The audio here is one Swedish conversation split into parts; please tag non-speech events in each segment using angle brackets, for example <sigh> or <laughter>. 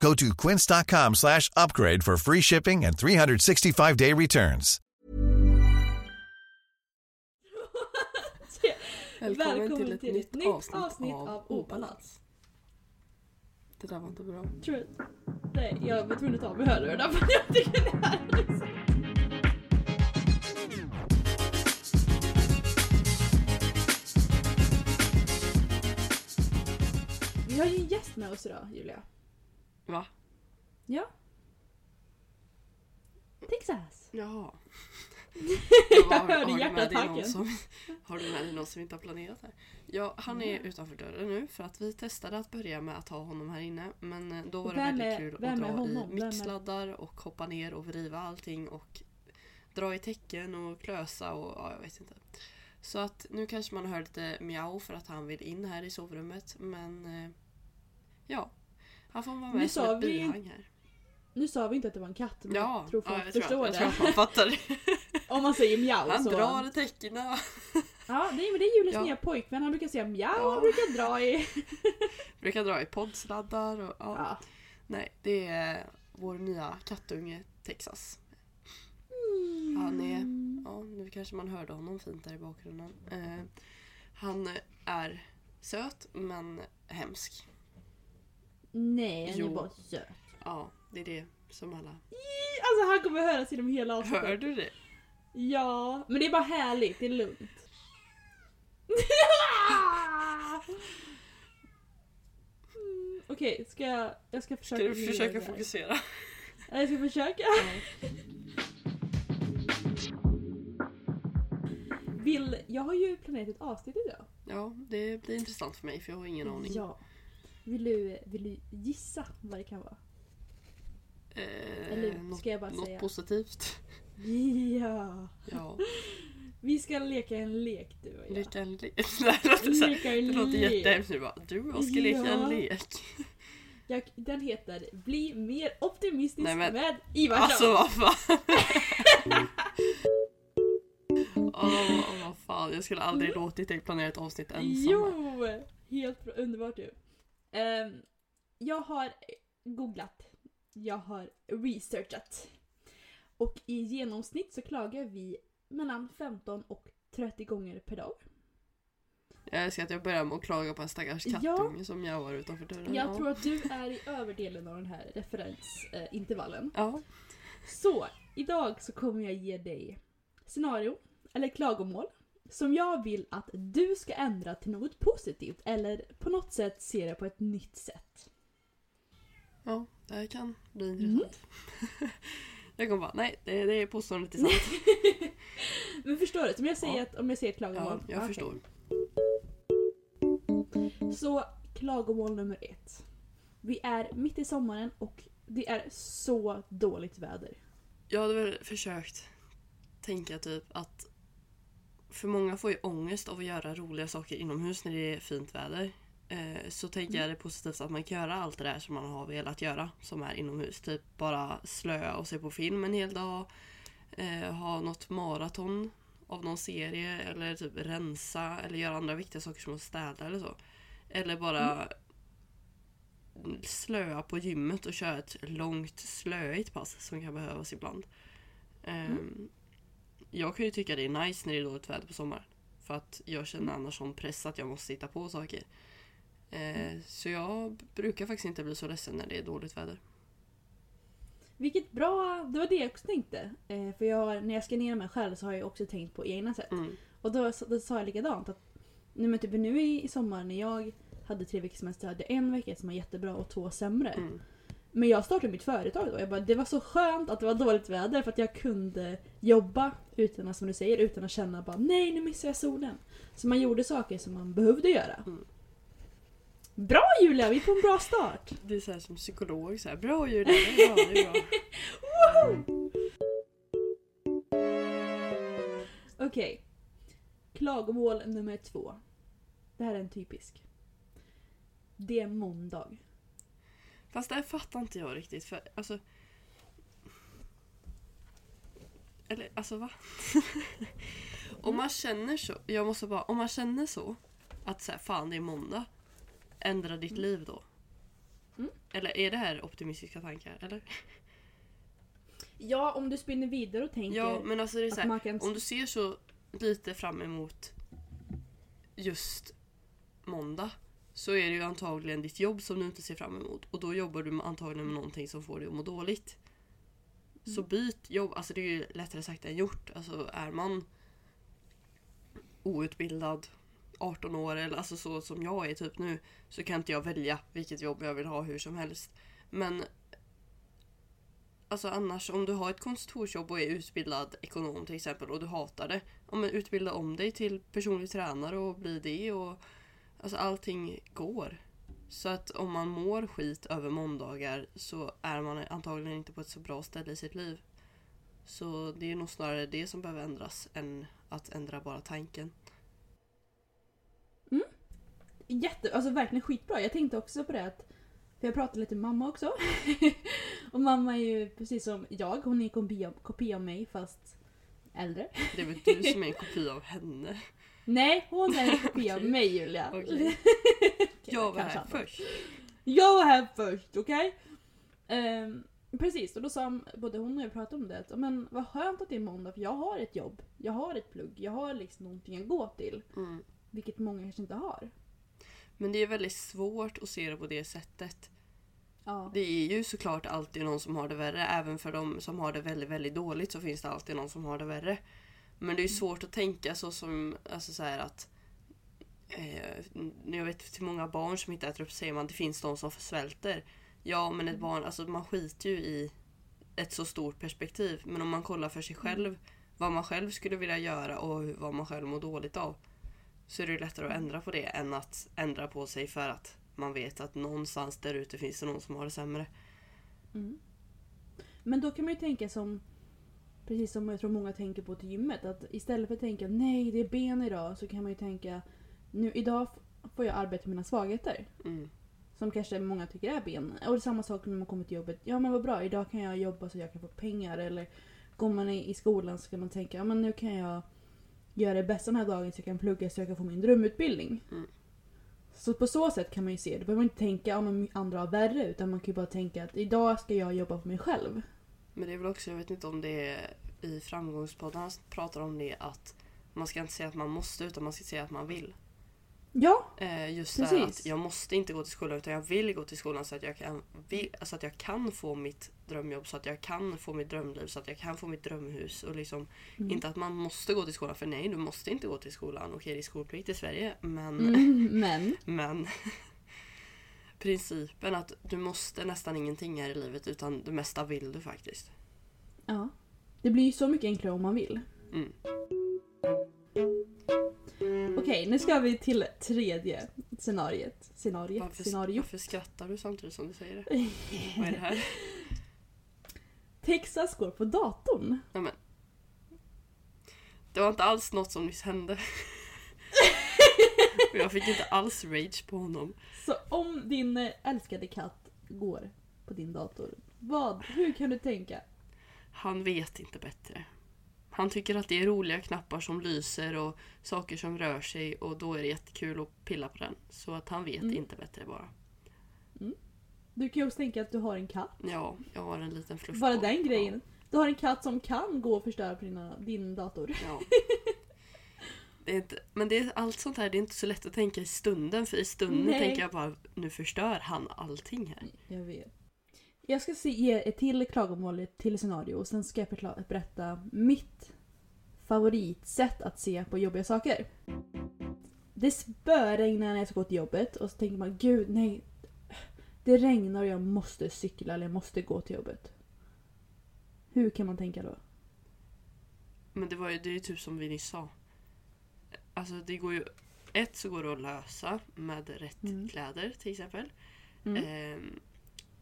Go to quince.com slash upgrade for free shipping and 365-day returns. <laughs> Välkommen, till ett, nytt, nytt avsnitt, avsnitt av, av Obalans. Det där var inte bra. Tror du? Nej, jag var tvungen att ta av mig hörlurarna för jag tycker det här. Vi har ju en gäst med oss idag, Julia. Va? Ja. Texas. Jaha. <laughs> Jag har, hörde har, du med dig någon hjärtattacken. som, har du med dig någon som inte har planerat här? Ja, han är utanför dörren nu för att vi testade att börja med att ha honom här inne. Men eh, då var det Vem väldigt är- kul vem att är dra honom? i är- mixladdar och hoppa ner och vriva allting och dra i tecken och klösa och ja, jag vet inte. Så att nu kanske man hör lite miau för att han vill in här i sovrummet men eh, ja. Han får vara Nu med som sa ett vi- bihang här. Nu sa vi inte att det var en katt, men Ja, jag tror ja, folk jag tror, förstår jag det. tror att man fattar. <laughs> Om man säger mjau Han så... drar i täckena. <laughs> Ja, nej, men det är Julias Ja. nya pojkvän. Han brukar säga mjau, Ja. han brukar dra i... <laughs> Brukar dra i poddsladdar och ja. Ja. Nej, det är vår nya kattunge Texas. Han är, ja nu kanske man hörde honom fint där i bakgrunden. Eh, han är söt men hemsk. Nej, han är Jo. bara söt. Ja, det är det som alla... Alltså han kommer höras genom hela avsnittet. Hör du det? Ja, men det är bara härligt, det är lugnt. Mm, <laughs> Okej, ska jag... Jag ska försöka... Ska du försöka det här. fokusera? <laughs> Ja, Jag ska försöka. Vill... Jag har ju planerat ett avsnitt idag. Ja, det blir intressant för mig för jag har ingen aning. Ja. Vill du, vill du gissa vad det kan vara? Eh, Eller något, ska jag bara något säga? positivt? <laughs> Ja. Ja. <laughs> Vi ska leka en lek du och jag. Leka en lek. <laughs> Det låter, så här, Leka en det låter lek. jättehemskt nu bara. Du och jag ska leka en Ja. lek. Jag, den heter Bli mer optimistisk Nej, men- med Ivarsson. Alltså vad fan. Åh vad fan, jag skulle aldrig låtit dig planera ett avsnitt ensam. Jo! Helt underbart ju. Ehm, jag har googlat. Jag har researchat. Och i genomsnitt så klagar vi mellan 15 och 30 gånger per dag. Jag älskar att jag börjar med att klaga på en stackars Ja. kattunge som mjauar utanför dörren. Jag ja. tror att du är i överdelen av den här referensintervallen. Ja. Så, idag så kommer jag ge dig scenario, eller klagomål, som jag vill att du ska ändra till något positivt eller på något sätt se det på ett nytt sätt. ja, det här kan bli Mm. intressant. <laughs> jag kommer bara, nej det, det är påståendet är sant. <laughs> Men förstår du? Om jag säger, Ja. att, om jag säger klagomål. Ja, jag Okej. förstår. Så klagomål nummer ett. Vi är mitt i sommaren och det är så dåligt väder. Jag hade väl försökt tänka typ att för många får ju ångest av att göra roliga saker inomhus när det är fint väder. Eh, Så tänker jag det är positivt att man kan göra allt det där som man har velat göra som är inomhus. Typ bara slöa och se på film en hel dag. Eh, ha något maraton av någon serie eller typ rensa eller göra andra viktiga saker som att städa eller så. Eller bara slöa på gymmet och köra ett långt slöigt pass som kan behövas ibland. Ehm, Jag kan ju tycka det är nice när det är dåligt väder på sommaren. För att jag känner annars sån press att jag måste hitta på saker. Eh, Så jag brukar faktiskt inte bli så ledsen när det är dåligt väder. Vilket bra, det var det jag också tänkte. Eh, för jag, när jag ska ner mig själv så har jag också tänkt på egna sätt. Mm. Och då, då sa jag likadant. Att, nu, men typ nu i, i sommar när jag hade tre veckors semester hade jag en vecka som var jättebra och två sämre. Mm. Men jag startade mitt företag då. Jag bara, det var så skönt att det var dåligt väder för att jag kunde jobba utan att, som du säger, utan att känna bara nej nu missar jag solen. Så man gjorde saker som man behövde göra. Mm. Bra Julia, vi är på en bra start! <laughs> Det är så här som psykolog, så här, bra Julia, det är bra, det är bra. <laughs> Okej. Klagomål nummer två. Det här är en typisk. Det är måndag. Fast det fattar inte jag riktigt för alltså... Eller alltså va? <laughs> om man känner så, jag måste bara, om man känner så att så här, fan det är måndag. Ändra ditt liv då. Mm. Eller är det här optimistiska tankar? Eller? <laughs> Ja, om du spinner vidare och tänker Ja men alltså det är så här, kan... om du ser så lite fram emot just måndag så är det ju antagligen ditt jobb som du inte ser fram emot och då jobbar du antagligen med någonting som får dig att må dåligt. Så byt jobb, alltså det är ju lättare sagt än gjort. Alltså är man outbildad 18 år eller alltså så som jag är typ nu så kan inte jag välja vilket jobb jag vill ha hur som helst. Men Alltså annars om du har ett kontorsjobb och är utbildad ekonom till exempel och du hatar det. Ja, men utbilda om dig till personlig tränare och bli det och Alltså allting går. Så att om man mår skit över måndagar så är man antagligen inte på ett så bra ställe i sitt liv. Så det är nog snarare det som behöver ändras än att ändra bara tanken. Jätte, alltså verkligen skitbra. Jag tänkte också på det att, för jag pratade lite med mamma också. <laughs> och mamma är ju precis som jag, hon är en kopia, kopia av mig fast äldre. Det är väl du som är en <laughs> kopia av henne. Nej, hon är en <laughs> kopia av mig Julia. Okej. <laughs> Jag var här först. Jag var här först, okej? Ehm, precis, och då sa både hon och jag pratade om det. Att, men vad skönt att det är måndag för jag har ett jobb. Jag har ett plugg. Jag har liksom någonting att gå till. Mm. Vilket många kanske inte har. Men det är väldigt svårt att se det på det sättet. Ja. Det är ju såklart alltid någon som har det värre. Även för de som har det väldigt, väldigt dåligt så finns det alltid någon som har det värre. Men det är svårt att tänka så som, alltså så att eh, jag vet till många barn som inte äter upp säger man det finns de som svälter. Ja men ett barn, alltså man skiter ju i ett så stort perspektiv. Men om man kollar för sig själv vad man själv skulle vilja göra och vad man själv mår dåligt av. Så är det lättare att ändra på det än att ändra på sig för att man vet att någonstans där ute finns det någon som har det sämre. Mm. Men då kan man ju tänka som Precis som jag tror många tänker på till gymmet. Att istället för att tänka nej det är ben idag så kan man ju tänka nu idag får jag arbeta med mina svagheter. Mm. Som kanske många tycker är ben. Och det är samma sak när man kommer till jobbet. Ja men vad bra, idag kan jag jobba så jag kan få pengar. Eller går man i, skolan så kan man tänka ja men nu kan jag göra det bästa den här dagen så jag kan plugga så jag kan få min drömutbildning. Mm. Så på så sätt kan man ju se det. Då behöver man inte tänka men andra har värre. Utan man kan ju bara tänka att idag ska jag jobba på mig själv. Men det är väl också, jag vet inte om det är i framgångspoddarna pratar om det att man ska inte säga att man måste utan man ska säga att man vill. Ja, Eh, just det Precis. att jag måste inte gå till skolan utan jag vill gå till skolan så att jag kan, vill, så att jag kan få mitt drömjobb, så att jag kan få mitt drömliv, så att jag kan få mitt drömhus. Och liksom, Mm. Inte att man måste gå till skolan, för nej du måste inte gå till skolan. Okej det är skolplikt i Sverige men, mm, men. <laughs> men principen att du måste nästan ingenting här i livet utan det mesta vill du faktiskt. Ja. Det blir ju så mycket enklare om man vill. Mm. Okej, nu ska vi till tredje scenariet. Scenariet? Varför, Scenario. varför skrattar du samtidigt som du säger det? Vad är det här? <laughs> Texas går på datorn. Ja, men. Det var inte alls något som nyss hände. Och jag fick inte alls rage på honom. Så om din eh, älskade katt går på din dator, vad, hur kan du tänka? Han vet inte bättre. Han tycker att det är roliga knappar som lyser och saker som rör sig och då är det jättekul att pilla på den. Så att han vet Mm. inte bättre bara. Du kan ju också tänka att du har en katt. Ja, jag har en liten fluff Bara den grejen. Du har en katt som kan gå och förstöra på dina, din dator. Ja. <laughs> Det är inte, men det är allt sånt här, det är inte så lätt att tänka i stunden. För i stunden Nej. tänker jag bara, nu förstör han allting här. Jag vet. Jag ska se, ge ett till klagomål, ett till scenario och sen ska jag förklara, berätta mitt favoritsätt att se på jobbiga saker. Det spöregnar när jag ska gå till jobbet och så tänker man gud nej. Det regnar och jag måste cykla eller jag måste gå till jobbet. Hur kan man tänka då? Men det, var ju, det är ju typ som vi nyss sa. Alltså det går ju... Ett så går det att lösa med rätt Mm. kläder till exempel. Mm. Ehm,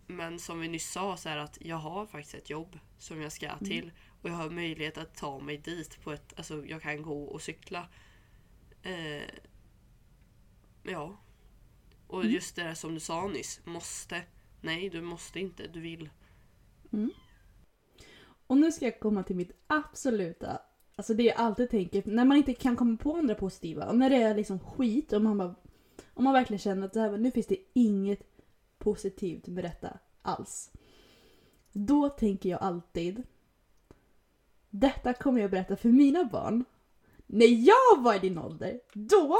Men som vi nyss sa så är att jag har faktiskt ett jobb som jag ska till. Och jag har möjlighet att ta mig dit på ett... Alltså jag kan gå och cykla. Eh, ja. Och just det där som du sa nyss. Måste. Nej, du måste inte. Du vill. Och nu ska jag komma till mitt absoluta, alltså det jag alltid tänker, när man inte kan komma på andra positiva och när det är liksom skit och man bara, om man verkligen känner att det här, nu finns det inget positivt med detta alls. Då tänker jag alltid, detta kommer jag berätta för mina barn när jag var i din ålder. Då!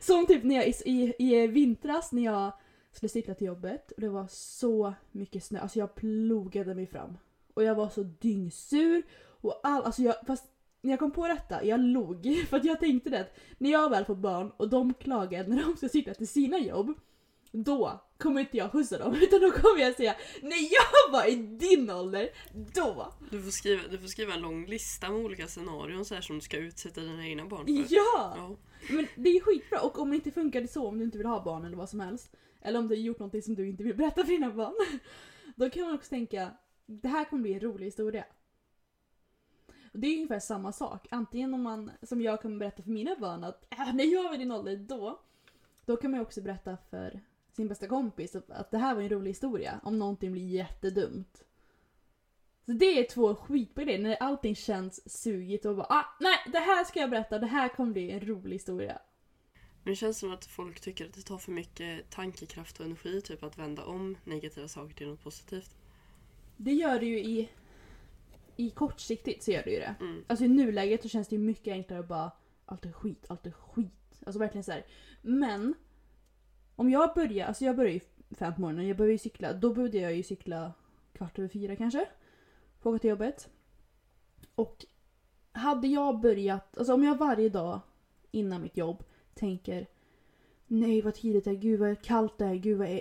Som typ när jag i, i, i vintras när jag skulle cykla till jobbet och det var så mycket snö, alltså jag plogade mig fram. Och jag var så dyngsur. Och all, alltså jag, fast när jag kom på detta, jag log. <laughs> För att jag tänkte det att när jag väl får barn och de klagar när de ska cykla till sina jobb. Då kommer inte jag skjutsa dem <laughs> utan då kommer jag säga när jag var i din ålder, då! Du får, skriva, du får skriva en lång lista med olika scenarion så här som du ska utsätta dina egna barn för. Ja! Ja. Men det är skitbra och om det inte funkade så, om du inte vill ha barn eller vad som helst. Eller om du har gjort någonting som du inte vill <laughs> berätta för dina barn. Då kan man också tänka, det här kommer bli en rolig historia. Och det är ungefär samma sak. Antingen om man, som jag kommer berätta för mina barn att äh, när jag var i din ålder då. Då kan man ju också berätta för sin bästa kompis att, att det här var en rolig historia. Om någonting blir jättedumt. Så det är två skitbra grejer. När allting känns sugigt och bara ah, nej det här ska jag berätta. Det här kommer bli en rolig historia. Men det känns som att folk tycker att det tar för mycket tankekraft och energi typ att vända om negativa saker till något positivt. Det gör det ju i, i kortsiktigt så gör det ju det. Mm. Alltså i nuläget så känns det ju mycket enklare att bara allt är skit, allt är skit. Alltså verkligen så här. Men om jag börjar, alltså jag börjar ju fem på morgonen, jag börjar ju cykla. Då började jag ju cykla kvart över fyra kanske. Få åka till jobbet. Och hade jag börjat, alltså om jag varje dag innan mitt jobb tänker Nej vad tidigt det är, gud vad kallt det är, gud vad, är,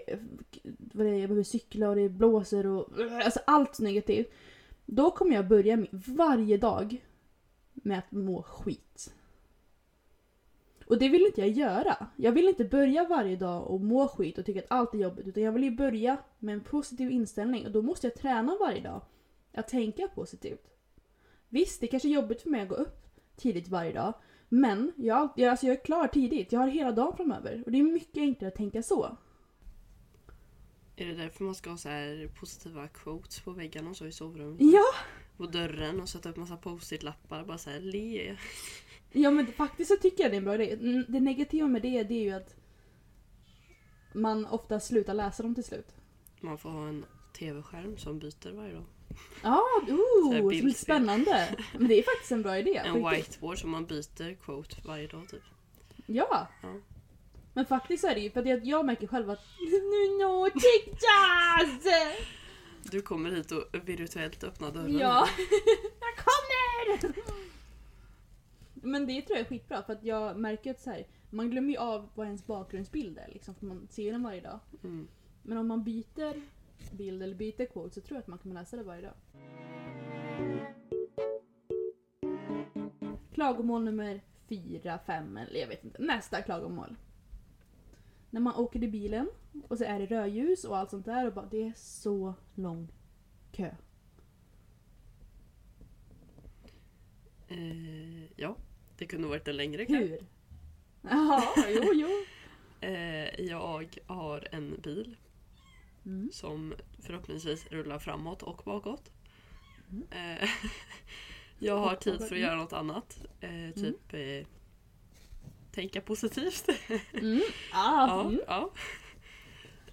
vad det är, jag behöver cykla och det blåser och alltså allt negativt. Då kommer jag börja med, varje dag med att må skit. Och det vill inte jag göra. Jag vill inte börja varje dag och må skit och tycka att allt är jobbigt. Utan jag vill ju börja med en positiv inställning och då måste jag träna varje dag. Att tänka positivt. Visst, det kanske är jobbigt för mig att gå upp tidigt varje dag. Men jag, jag, alltså jag är klar tidigt. Jag har hela dagen framöver. Och det är mycket enklare att tänka så. Är det därför man ska ha så här positiva quotes på väggarna och så i sovrummet? Ja! På dörren och sätta upp massa post-it-lappar bara så här le. Ja men faktiskt så tycker jag det är en bra grej. Mm, Det negativa med det, det är ju att man ofta slutar läsa dem till slut. Man får ha en tv-skärm som byter varje dag. Ja, här oh, lite spännande. Men det är faktiskt en bra idé. En whiteboard som man byter quote varje dag typ. Ja. Ja. Men faktiskt så är det ju, för att jag, jag märker själv att nu no TikToks! Du kommer hit och virtuellt öppnar dörren. Ja. <laughs> jag kommer! Men det tror jag är skitbra för att jag märker att så här, man glömmer ju av vad ens bakgrundsbild är liksom, för man ser den varje dag. Mm. Men om man byter bild eller byter quote så tror jag att man kommer läsa det varje dag. Klagomål nummer fyra, fem eller jag vet inte. Nästa klagomål. När man åker i bilen och så är det rödljus och allt sånt där och bara det är så lång kö. Eh, ja, det kunde varit en längre kö. Hur? <laughs> Ja, jo, jo. <laughs> Eh, jag har en bil Mm. som förhoppningsvis rullar framåt och bakåt. Mm. Eh, <laughs> jag har tid för att mm. göra något annat. Eh, typ eh, tänka positivt. Mm. <laughs> Ah, ja, mm. ja.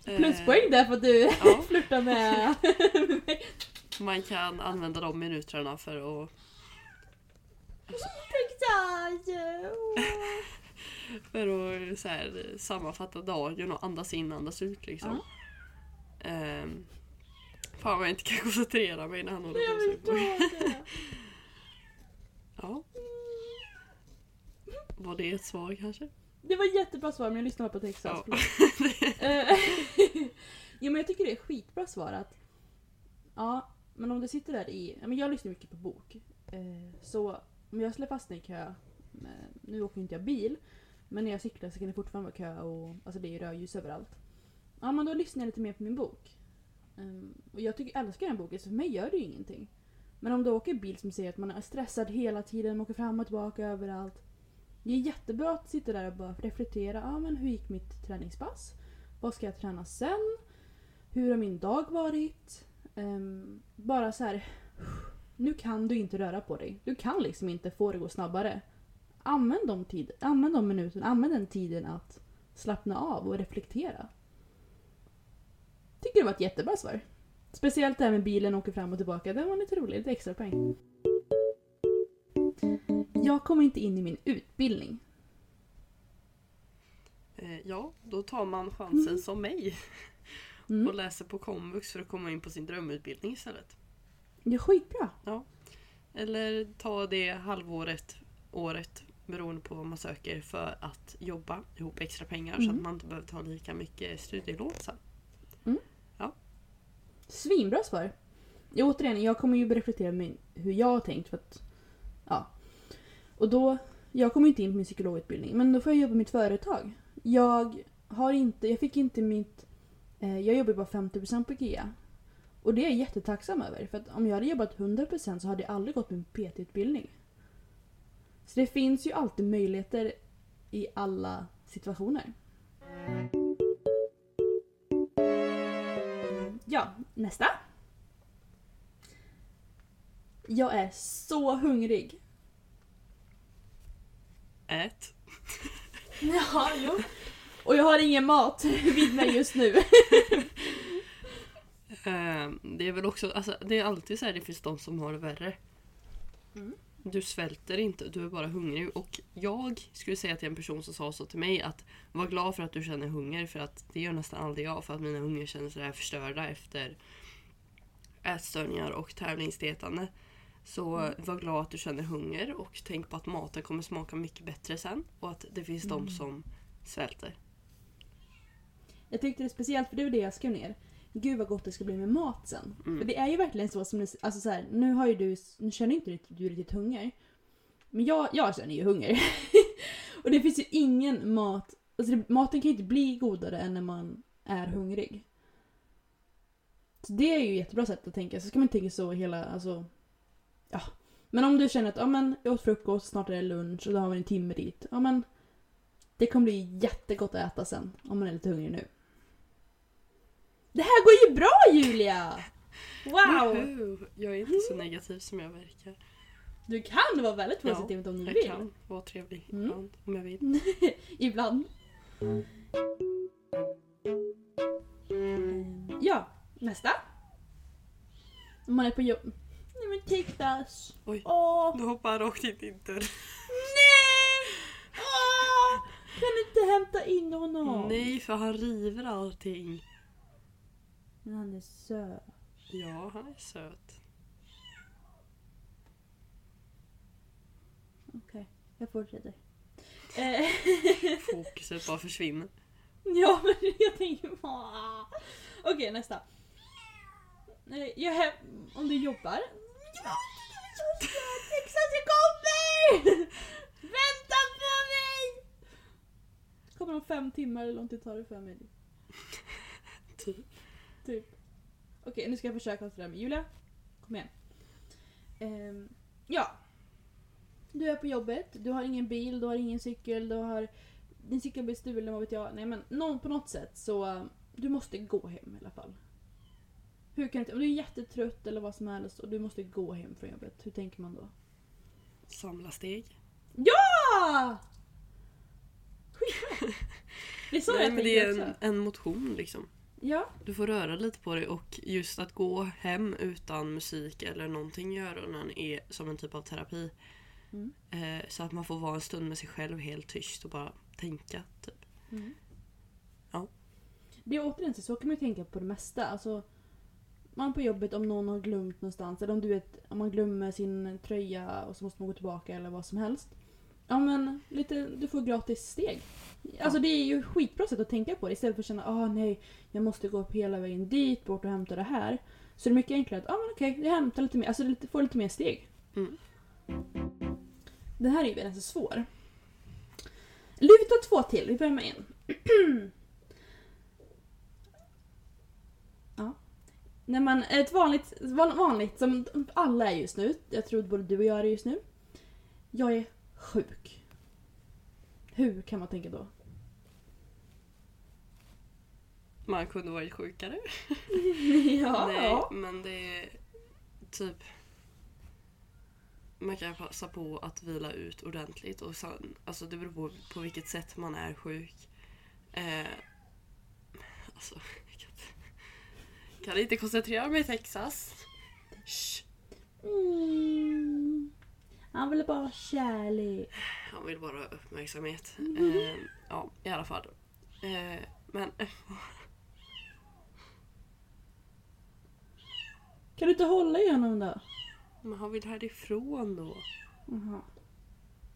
Eh, Pluspoäng där för att du Ja. <laughs> flörtar med mig. <laughs> Man kan använda de minuterna för att, för att så här, sammanfatta dagen och andas in och andas ut. Liksom. Ehm, fan vad jag inte kan koncentrera mig när han håller på så. Ja. Var det ett svar kanske? Det var ett jättebra svar men jag lyssnade på Texas. Ja. <laughs> Eh, <laughs> jo men jag tycker det är ett skitbra svar att Ja, men om du sitter där i, ja, men jag lyssnar mycket på bok. Eh, så om jag skulle fastna i kö, eh, nu åker inte jag bil, men när jag cyklar så kan det fortfarande vara kö och alltså det är ju rödljus överallt. Ja men då lyssnar jag lite mer på min bok. Ehm, och jag tycker, älskar den boken, så för mig gör det ju ingenting. Men om du åker bil som säger att man är stressad hela tiden, man åker fram och tillbaka överallt. Det är jättebra att sitta där och bara reflektera. Ah, men hur gick mitt träningspass? Vad ska jag träna sen? Hur har min dag varit? Um, bara så här. Nu kan du inte röra på dig. Du kan liksom inte få det att gå snabbare. Använd de, tid, använd de minuterna, använd den tiden att slappna av och reflektera. Tycker det var ett jättebra svar. Speciellt det här med bilen åker fram och tillbaka. Det var lite roligt, lite extra poäng. Jag kommer inte in i min utbildning. Eh, ja, då tar man chansen Mm. som mig Mm. och läser på komvux för att komma in på sin drömutbildning istället. Det är skitbra. Eller ta det halvåret, året beroende på vad man söker för att jobba ihop extra pengar så Mm. att man inte behöver ta lika mycket studielån sen. Svinbra svar. Ja, återigen, jag kommer ju reflektera med hur jag har tänkt för att... Och då... Jag kommer inte in på min psykologutbildning, men då får jag jobba på mitt företag. Jag har inte... Jag fick inte mitt... Eh, jag jobbar bara 50% på GIA. Och det är jag jättetacksam över, för att om jag hade jobbat 100% så hade jag aldrig gått min PT-utbildning. Så det finns ju alltid möjligheter i alla situationer. Ja, nästa. Jag är så hungrig. Ät. Ja, jo. Och jag har ingen mat vid mig just nu. Eh, det är väl också, alltså, det är alltid så här det finns de som har det värre. Mm. Du svälter inte, du är bara hungrig. Och jag skulle säga till en person som sa så till mig att var glad för att du känner hunger för att det gör nästan aldrig jag för att mina hungerkänslor är förstörda efter ätstörningar och tävlingsdietande. Så var glad att du känner hunger och tänk på att maten kommer smaka mycket bättre sen och att det finns de Mm. som svälter. Jag tyckte det speciellt för det var det jag skrev ner. Gud vad gott det ska bli med mat sen. Mm. För det är ju verkligen så som det, alltså så här, nu har ju du, nu känner inte du, du riktigt hunger. Men jag, jag känner ju hunger. <laughs> och det finns ju ingen mat, alltså det, maten kan ju inte bli godare än när man är hungrig. Så det är ju ett jättebra sätt att tänka, så ska man tänka så hela, alltså, ja. Men om du känner att, ja men jag åt frukost, snart är det lunch och då har vi en timme dit. Ja men, det kommer bli jättegott att äta sen, om man är lite hungrig nu. Det här går ju bra Julia! Wow! Woho! Jag är inte så negativ som jag verkar. Du kan vara väldigt positiv om du Jag vill. kan vara trevlig Mm. ibland om jag vill. <laughs> Ibland. Ja, nästa. Om man är på jobb. Men Tiktas. Oj. Åh! Du hoppar rakt in i dörren. Nej! Åh! Kan du inte hämta in honom? Nej, för han river allting. Men han är söt. Ja, han är söt. Okej, jag fortsätter. Eh, Fokuset bara försvinner. <laughs> ja men jag tänker bara... Okej nästa. Eh, Jag om du jobbar. Texas jag kommer! Vänta på mig! Kommer om fem timmar eller hur lång tid tar det för mig? Typ. <laughs> Typ. Okej, nu ska jag försöka koncentrera mig. Julia, kom igen. Ehm, ja. Du är på jobbet, du har ingen bil, du har ingen cykel, du har... Din cykel blir stulen, vad vet jag. Nej men någon, på något sätt så... Du måste gå hem i alla fall. Hur kan du, om du är jättetrött eller vad som helst och du måste gå hem från jobbet, hur tänker man då? Samla steg. Ja! Det Nej, jag men det är också. en, en motion liksom. Ja. Du får röra lite på dig och just att gå hem utan musik eller någonting i öronen är som en typ av terapi. Mm. Eh, så att man får vara en stund med sig själv helt tyst och bara tänka. Typ. Mm. Ja. Det är återigen så, så kan man ju tänka på det mesta. Alltså, man på jobbet om någon har glömt någonstans eller om du vet, om man glömmer sin tröja och så måste man gå tillbaka eller vad som helst. Ja men lite, du får gratis steg. Alltså det är ju skitbra sätt att tänka på det istället för att känna ah nej, jag måste gå upp hela vägen dit bort och hämta det här. Så det är mycket enklare att, ah, men okej, jag hämtar lite mer, alltså lite, får lite mer steg. Mm. Den här är ju ganska svår. Eller vi tar två till, vi börjar med en. <clears throat> När man, ett vanligt, van- vanligt som alla är just nu, jag tror både du och jag är just nu. Jag är sjuk. Hur kan man tänka då? Man kunde varit sjukare. <laughs> ja, Nej, men det är typ... Man kan passa på att vila ut ordentligt. Och sen, alltså det beror på, på vilket sätt man är sjuk. Eh, alltså, kan, inte- koncentrera mig i Texas. Shh. Mm. Han ville bara ha kärlek. Han vill bara ha uppmärksamhet. Eh, ja, i alla fall. Eh, men Kan du inte hålla i honom då? men han vill härifrån då. Jaha.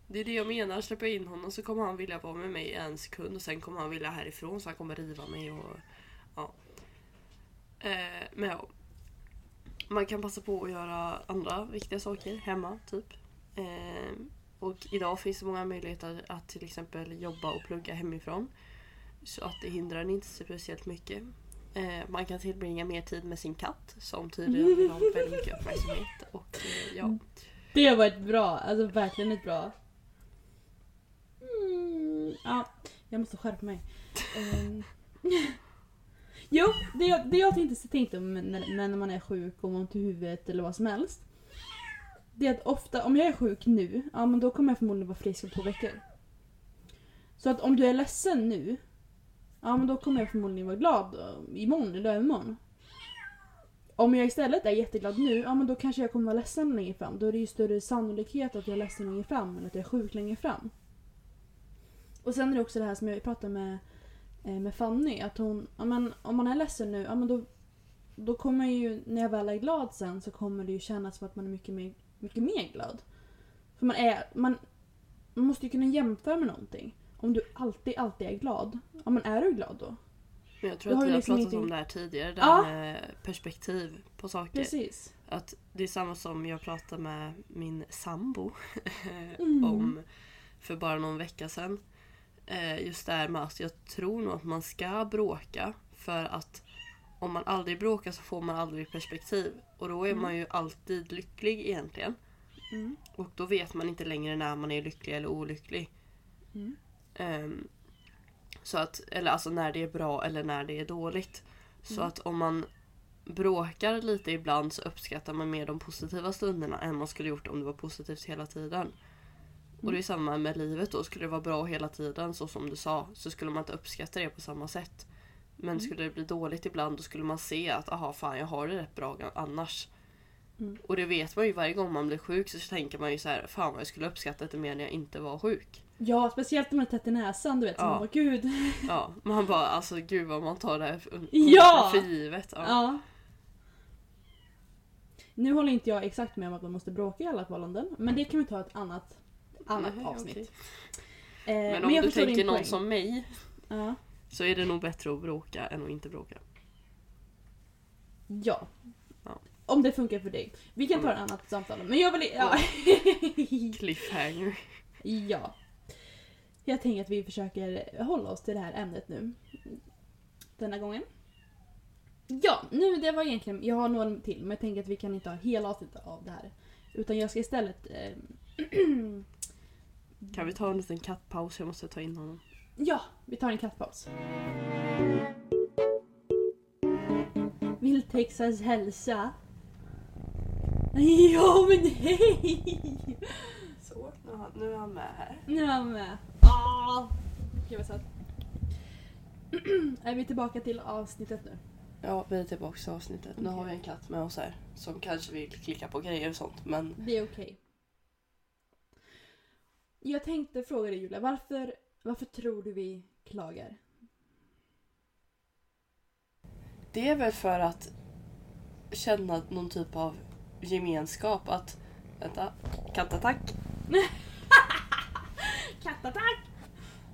Det är det jag menar, släpper jag in honom så kommer han vilja vara med mig en sekund och sen kommer han vilja härifrån så han kommer riva mig och. Eh, men ja. Man kan passa på att göra andra viktiga saker hemma typ. Eh, och idag finns det många möjligheter att till exempel jobba och plugga hemifrån. Så att det hindrar en inte speciellt mycket. Eh, man kan tillbringa mer tid med sin katt som tydligen vill ha väldigt mycket uppmärksamhet. Och eh, ja. Det var ett bra, alltså verkligen ett bra. Mm, ja, jag måste skärpa mig. <laughs> Ehm. <laughs> jo, det jag, det jag tänkte, tänkte om när, när man är sjuk och ont i huvudet eller vad som helst. Det är att ofta, om jag är sjuk nu, ja men då kommer jag förmodligen vara frisk om två veckor. Så att om du är ledsen nu, ja men då kommer jag förmodligen vara glad eh, imorgon eller övermorgon. Om jag istället är jätteglad nu, ja men då kanske jag kommer vara ledsen längre fram. Då är det ju större sannolikhet att jag är ledsen längre fram än att jag är sjuk längre fram. Och sen är det också det här som jag pratade med, med Fanny, att hon, ja men om man är ledsen nu, ja men då, då kommer ju, när jag väl är glad sen så kommer det ju kännas som att man är mycket mer, mycket mer glad. För man är, man, man måste ju kunna jämföra med någonting. Om du alltid, alltid är glad, ja men är du glad då? Men jag tror Du att vi har liksom pratat ingenting- om det här tidigare, det Ja. här med perspektiv på saker. Precis. Att det är samma som jag pratade med min sambo <laughs> Mm. om för bara någon vecka sedan. Eh, Just det här med att jag tror nog att man ska bråka för att om man aldrig bråkar så får man aldrig perspektiv. Och då är Mm. man ju alltid lycklig egentligen. Mm. Och då vet man inte längre när man är lycklig eller olycklig. Mm. Ehm, så att, eller alltså när det är bra eller när det är dåligt. Så Mm. att om man bråkar lite ibland så uppskattar man mer de positiva stunderna än man skulle gjort om det var positivt hela tiden. Och det är samma med livet då. Skulle det vara bra hela tiden så som du sa så skulle man inte uppskatta det på samma sätt. Men Mm. skulle det bli dåligt ibland då skulle man se att aha fan jag har det rätt bra annars. Mm. Och det vet man ju varje gång man blir sjuk så tänker man ju så här fan vad jag skulle uppskatta det mer när jag inte var sjuk. Ja, speciellt om man är tätt i näsan, du vet. Ja. man bara gud. <laughs> Ja, man bara alltså gud vad man tar det här för, Ja! för givet. Ja. Ja. Nu håller inte jag exakt med om att man måste bråka i alla förhållanden, men det kan vi ta ett annat, annat Nej, avsnitt. okej. Eh, Men om jag du tänker någon poäng. som mig Ja. så är det nog bättre att bråka än att inte bråka. ja. Ja. Om det funkar för dig. Vi kan ta ett annat samtal. Men jag vill... Ja. <laughs> Cliffhanger. ja. Jag tänker att vi försöker hålla oss till det här ämnet nu. Denna gången. Ja, nu det var egentligen... Jag har några till men jag tänker att vi kan inte ha hela avsnittet av det här. Utan jag ska istället... Eh, <clears throat> Kan vi ta en liten kattpaus? Jag måste ta in honom. Ja, vi tar en kattpaus. Vill Texas hälsa? <laughs> Ja men hej! Så, nu är han- med här. Nu är han med. Ah! Gud vad söt. <clears throat> Är vi tillbaka till avsnittet nu? Ja, vi är tillbaka till avsnittet. Nu har vi en katt med oss här som kanske vill klicka på grejer och sånt. Men Det är okej. Jag tänkte fråga dig Julia, varför, varför tror du vi klagar? det är väl för att känna någon typ av gemenskap. Att, vänta, kattattack. <laughs> Kattattack!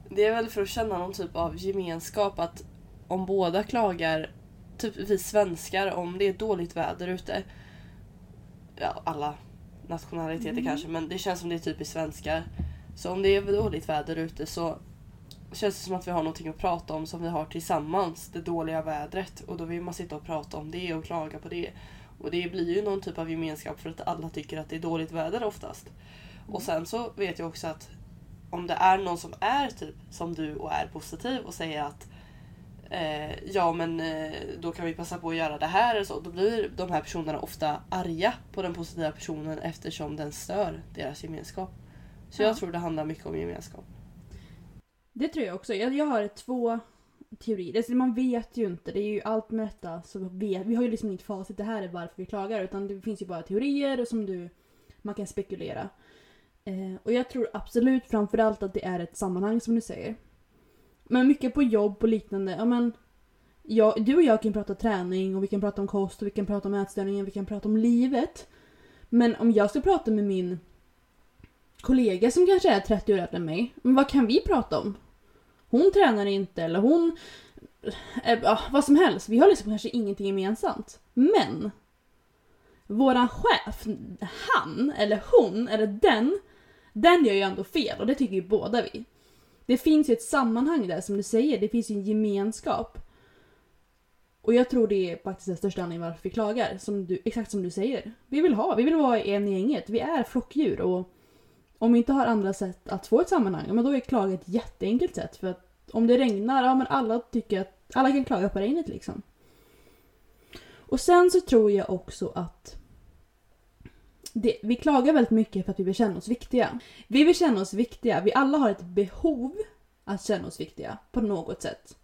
Det är väl för att känna någon typ av gemenskap att om båda klagar, typ vi svenskar, om det är dåligt väder ute. Ja, alla nationaliteter Mm. kanske, men det känns som det är typiskt svenskar. Så om det är dåligt väder ute så känns det som att vi har någonting att prata om som vi har tillsammans. Det dåliga vädret. Och då vill man sitta och prata om det och klaga på det. Och det blir ju någon typ av gemenskap för att alla tycker att det är dåligt väder oftast. Och sen så vet jag också att om det är någon som är typ som du och är positiv och säger att eh, ja men eh, då kan vi passa på att göra det här eller så. Då blir de här personerna ofta arga på den positiva personen eftersom den stör deras gemenskap. Så Ja. jag tror det handlar mycket om gemenskap. Det tror jag också. Jag, jag har två teorier. Alltså, man vet ju inte. Det är ju allt med detta. Så vet, vi har ju liksom inget facit. Det här är varför vi klagar. Utan det finns ju bara teorier som du, man kan spekulera. Eh, och jag tror absolut framförallt att det är ett sammanhang som du säger. Men mycket på jobb och liknande. Ja, men, jag, du och jag kan prata träning och vi kan prata om kost och vi kan prata om ätstörningen. Vi kan prata om livet. Men om jag ska prata med min kollega som kanske är 30 år äldre än mig. Men vad kan vi prata om? Hon tränar inte eller hon... Äh, vad som helst. Vi har liksom kanske ingenting gemensamt. Men våran chef, han eller hon eller den, den gör ju ändå fel och det tycker ju båda vi. Det finns ju ett sammanhang där som du säger, det finns ju en gemenskap. Och jag tror det är faktiskt den största anledningen varför vi klagar. Som du, exakt som du säger. Vi vill ha, vi vill vara en i gänget. Vi är flockdjur och om vi inte har andra sätt att få ett sammanhang, men då är klaga ett jätteenkelt sätt. För att om det regnar, ja men alla tycker att alla kan klaga på regnet liksom. Och sen så tror jag också att det, vi klagar väldigt mycket för att vi vill känna oss viktiga. Vi vill känna oss viktiga. Vi alla har ett behov att känna oss viktiga på något sätt.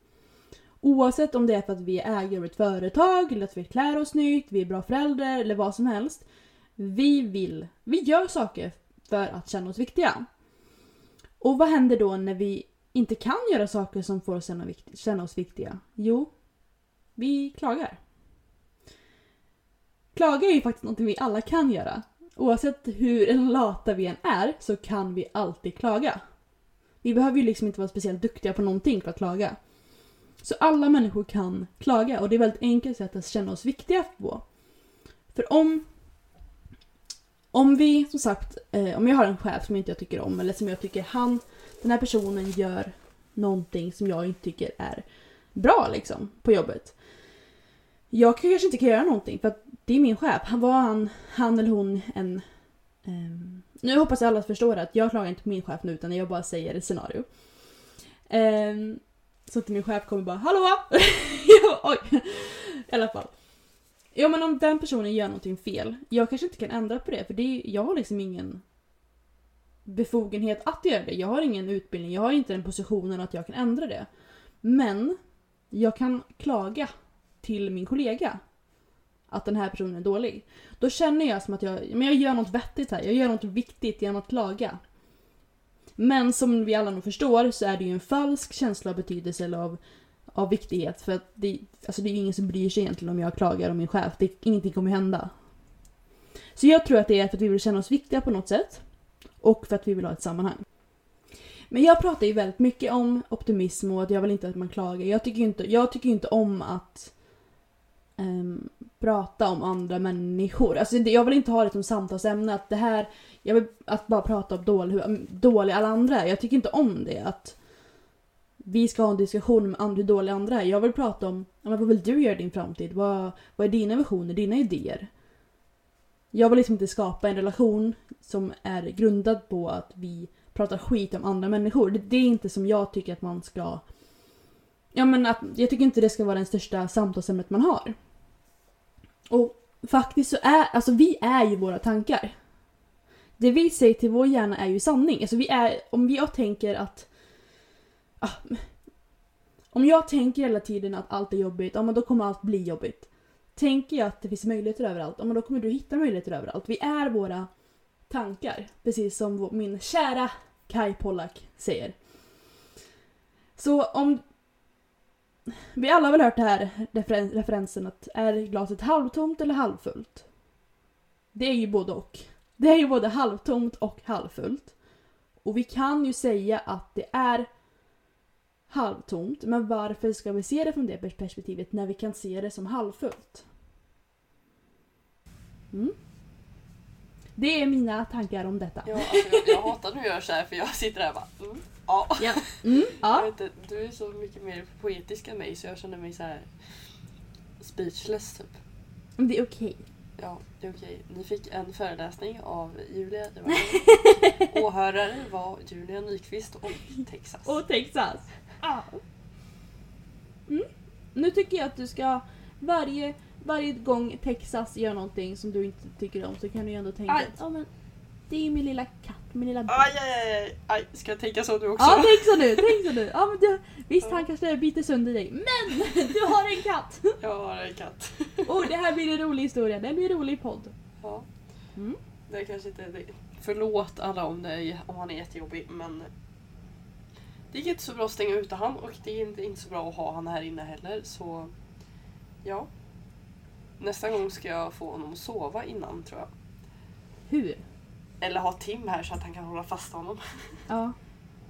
Oavsett om det är för att vi är ägare av ett företag, eller att vi klär oss snyggt, vi är bra föräldrar eller vad som helst. Vi vill, vi gör saker för att känna oss viktiga. Och vad händer då när vi inte kan göra saker som får oss att känna oss viktiga? Jo, vi klagar. Klaga är ju faktiskt något vi alla kan göra. Oavsett hur <laughs> lata vi än är så kan vi alltid klaga. Vi behöver ju liksom inte vara speciellt duktiga på någonting för att klaga. Så alla människor kan klaga och det är väldigt enkelt sätt att känna oss viktiga på. För om om vi, som sagt, eh, om jag har en chef som inte jag tycker om eller som jag tycker han, den här personen gör någonting som jag inte tycker är bra liksom på jobbet. Jag kanske inte kan göra någonting för att det är min chef. Han var han, han eller hon en... Eh, nu hoppas jag alla förstår att jag klagar inte på min chef nu utan jag bara säger ett scenario. Eh, så att min chef kommer bara Hallå! <laughs> ja, oj! I alla fall. Ja men om den personen gör någonting fel, jag kanske inte kan ändra på det för det, är- jag har liksom ingen befogenhet att göra det. Jag har ingen utbildning, jag har inte den positionen att jag kan ändra det. Men jag kan klaga till min kollega att den här personen är dålig. Då känner jag som att jag, men jag gör något vettigt här, jag gör något viktigt genom att klaga. Men som vi alla nog förstår så är det ju en falsk känsla av betydelse eller av, av viktighet för att det, alltså det är ju ingen som bryr sig egentligen om jag klagar om min chef. Det, ingenting kommer hända. Så jag tror att det är för att vi vill känna oss viktiga på något sätt och för att vi vill ha ett sammanhang. Men jag pratar ju väldigt mycket om optimism och att jag vill inte att man klagar. Jag tycker ju inte, jag tycker inte om att um, prata om andra människor. Alltså jag vill inte ha det som samtalsämne att det här, jag vill att bara prata om dålig, hur dåliga alla andra är. Jag tycker inte om det att vi ska ha en diskussion om hur dåliga andra är. Jag vill prata om, men vad vill du göra i din framtid? Vad, vad är dina visioner, dina idéer? Jag vill liksom inte skapa en relation som är grundad på att vi pratar skit om andra människor. Det, det är inte som jag tycker att man ska... Ja men att, jag tycker inte det ska vara det största samtalsämnet man har. Och faktiskt så är, alltså vi är ju våra tankar. Det vi säger till vår hjärna är ju sanning. Alltså vi är, om jag tänker att... Ah, om jag tänker hela tiden att allt är jobbigt, ja men då kommer allt bli jobbigt. Tänker jag att det finns möjligheter överallt, ja men då kommer du hitta möjligheter överallt. Vi är våra tankar. Precis som vår- min kära Kai Pollak säger. Så om... Vi alla har väl hört det här referen- referensen att är glaset halvtomt eller halvfullt? Det är ju både och. Det är ju både halvtomt och halvfullt. Och vi kan ju säga att det är halvtomt, men varför ska vi se det från det perspektivet när vi kan se det som halvfullt? Mm. Det är mina tankar om detta. Ja, alltså, jag, jag hatar när du gör så här för jag sitter där och bara mm. Ja. Ja. Mm, ja. inte, du är så mycket mer poetisk än mig så jag känner mig så här speechless typ. Men det är okej. Ja, det är okej. Ni fick en föreläsning av Julia. Det var <laughs> åhörare var Julia Nyqvist och Texas. Och Texas. Ja. Mm. Nu tycker jag att du ska varje, varje gång Texas gör någonting som du inte tycker om så kan du ju ändå tänka Aj. att ja, men det är ju min lilla katt, min lilla Aj, aj, aj, aj. Ska jag tänka så du också? Ja, tänk så nu, tänk så nu. Ja, men du, visst, han kanske biter sönder dig, men <laughs> du har en katt! Jag har en katt. <laughs> Och det här blir en rolig historia, det blir en rolig podd. Ja. Mm. Det är kanske inte... Det. Förlåt alla om, det, är- om han är jättejobbig men det gick inte så bra att stänga ute han och det är inte, inte så bra att ha han här inne heller så ja. Nästa gång ska jag få honom att sova innan tror jag. Hur? Eller ha Tim här så att han kan hålla fast honom. <laughs> Ja.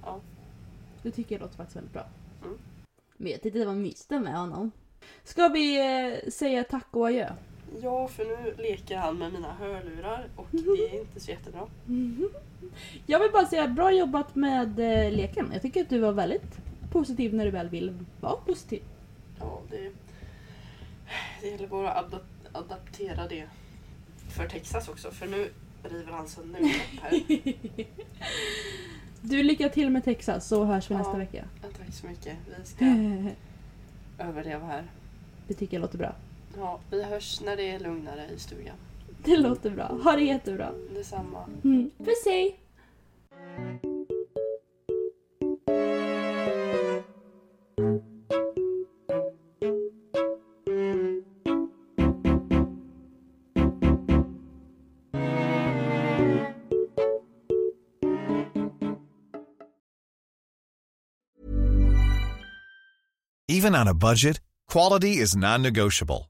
Ja. Det tycker jag låter faktiskt väldigt bra. Mm. Men jag tyckte det var mysigt med honom. Ska vi eh, säga tack och adjö? Ja, för nu leker han med mina hörlurar och det är inte så jättebra. <laughs> Jag vill bara säga bra jobbat med eh, leken. Jag tycker att du var väldigt positiv när du väl vill vara positiv. Ja, det, det gäller bara att adap- adaptera det för Texas också för nu river han sönder min kropp här. <laughs> Du lycka till med Texas så hörs vi Ja. nästa vecka. Ja, tack så mycket. Vi ska <laughs> överleva här. Det tycker jag låter bra. Ja, vi hörs när det är lugnare i stugan. Det låter bra. Ha det jättebra. Detsamma. Mm. Puss hej! Even on a budget, quality is non-negotiable.